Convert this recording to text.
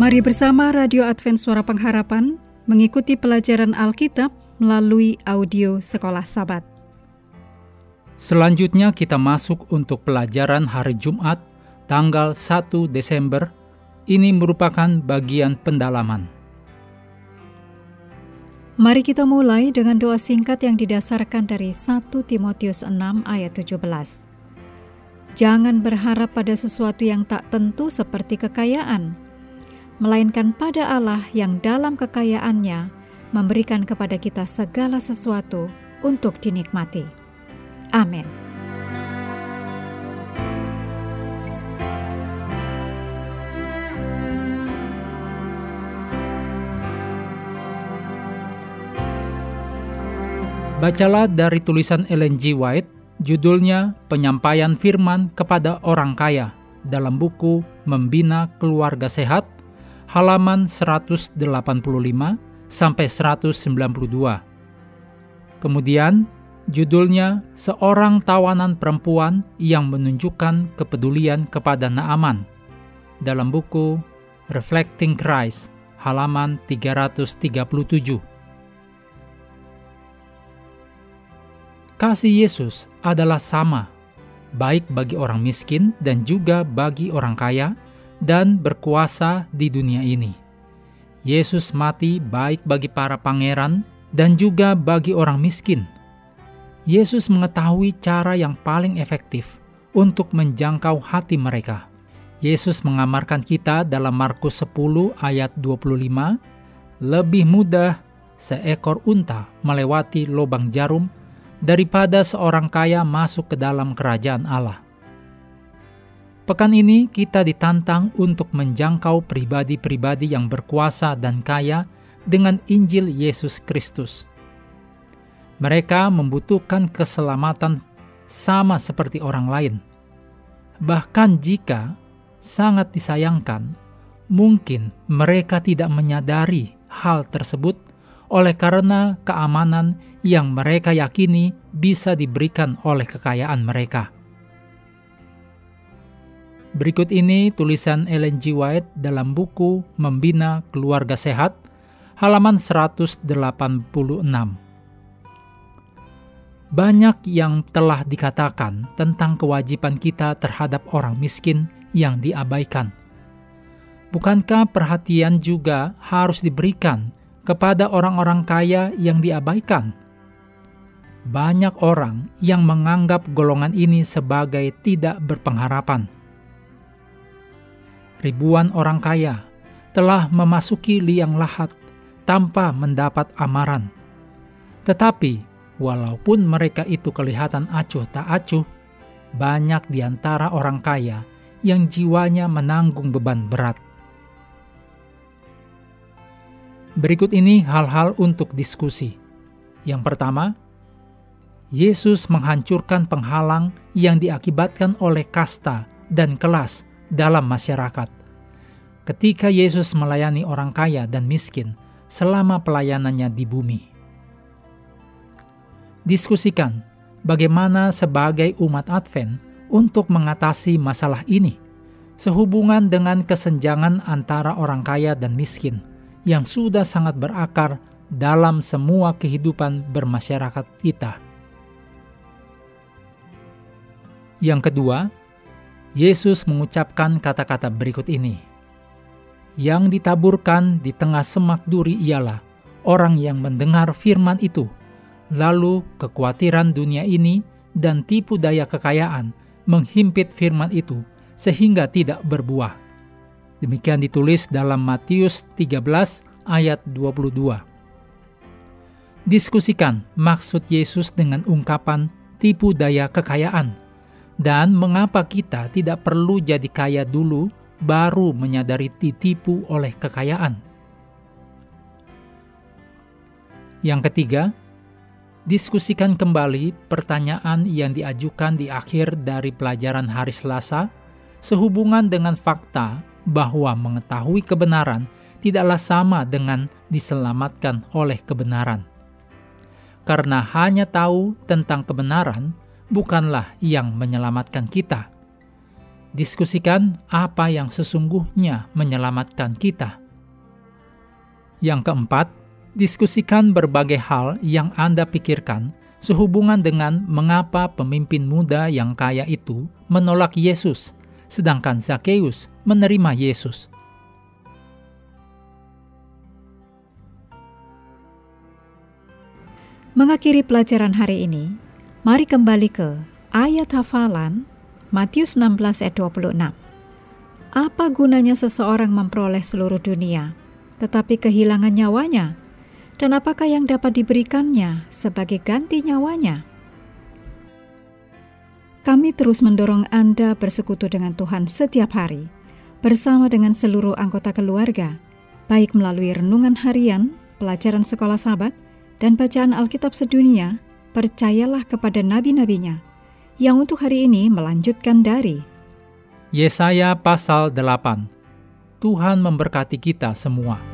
Mari bersama Radio Advent Suara Pengharapan mengikuti pelajaran Alkitab melalui audio Sekolah Sabat. Selanjutnya kita masuk untuk pelajaran hari Jumat tanggal 1 Desember. Ini merupakan bagian pendalaman. Mari kita mulai dengan doa singkat yang didasarkan dari 1 Timotius 6 ayat 17. Jangan berharap pada sesuatu yang tak tentu seperti kekayaan, melainkan pada Allah yang dalam kekayaannya memberikan kepada kita segala sesuatu untuk dinikmati. Amin. Bacalah dari tulisan Ellen G. White, judulnya Penyampaian Firman kepada Orang Kaya dalam buku Membina Keluarga Sehat halaman 185 sampai 192. Kemudian, judulnya Seorang Tawanan Perempuan yang Menunjukkan Kepedulian kepada Naaman dalam buku Reflecting Christ halaman 337. Kasih Yesus adalah sama, baik bagi orang miskin dan juga bagi orang kaya, dan berkuasa di dunia ini. Yesus mati baik bagi para pangeran dan juga bagi orang miskin. Yesus mengetahui cara yang paling efektif untuk menjangkau hati mereka. Yesus mengamarkan kita dalam Markus 10 ayat 25, lebih mudah seekor unta melewati lubang jarum daripada seorang kaya masuk ke dalam kerajaan Allah. Pekan ini kita ditantang untuk menjangkau pribadi-pribadi yang berkuasa dan kaya dengan Injil Yesus Kristus. Mereka membutuhkan keselamatan sama seperti orang lain. Bahkan jika sangat disayangkan, mungkin mereka tidak menyadari hal tersebut oleh karena keamanan yang mereka yakini bisa diberikan oleh kekayaan mereka. Berikut ini tulisan Ellen G. White dalam buku Membina Keluarga Sehat, halaman 186. Banyak yang telah dikatakan tentang kewajiban kita terhadap orang miskin yang diabaikan. Bukankah perhatian juga harus diberikan kepada orang-orang kaya yang diabaikan? Banyak orang yang menganggap golongan ini sebagai tidak berpengharapan ribuan orang kaya telah memasuki liang lahat tanpa mendapat amaran. Tetapi, walaupun mereka itu kelihatan acuh tak acuh, banyak di antara orang kaya yang jiwanya menanggung beban berat. Berikut ini hal-hal untuk diskusi. Yang pertama, Yesus menghancurkan penghalang yang diakibatkan oleh kasta dan kelas dalam masyarakat. Ketika Yesus melayani orang kaya dan miskin selama pelayanannya di bumi, diskusikan bagaimana sebagai umat Advent untuk mengatasi masalah ini sehubungan dengan kesenjangan antara orang kaya dan miskin yang sudah sangat berakar dalam semua kehidupan bermasyarakat kita. Yang kedua, Yesus mengucapkan kata-kata berikut ini. Yang ditaburkan di tengah semak duri ialah orang yang mendengar firman itu, lalu kekhawatiran dunia ini dan tipu daya kekayaan menghimpit firman itu sehingga tidak berbuah. Demikian ditulis dalam Matius 13 ayat 22. Diskusikan maksud Yesus dengan ungkapan tipu daya kekayaan dan mengapa kita tidak perlu jadi kaya dulu baru menyadari ditipu oleh kekayaan? Yang ketiga, diskusikan kembali pertanyaan yang diajukan di akhir dari pelajaran hari Selasa sehubungan dengan fakta bahwa mengetahui kebenaran tidaklah sama dengan diselamatkan oleh kebenaran. Karena hanya tahu tentang kebenaran bukanlah yang menyelamatkan kita. diskusikan apa yang sesungguhnya menyelamatkan kita. Yang keempat, diskusikan berbagai hal yang Anda pikirkan sehubungan dengan mengapa pemimpin muda yang kaya itu menolak Yesus, sedangkan Zakheus menerima Yesus. Mengakhiri pelajaran hari ini, mari kembali ke ayat hafalan Matius 16 ayat 26. Apa gunanya seseorang memperoleh seluruh dunia, tetapi kehilangan nyawanya? Dan apakah yang dapat diberikannya sebagai ganti nyawanya? Kami terus mendorong Anda bersekutu dengan Tuhan setiap hari, bersama dengan seluruh anggota keluarga, baik melalui renungan harian, pelajaran sekolah sahabat, dan bacaan Alkitab sedunia, percayalah kepada nabi-nabinya, yang untuk hari ini melanjutkan dari Yesaya pasal 8. Tuhan memberkati kita semua.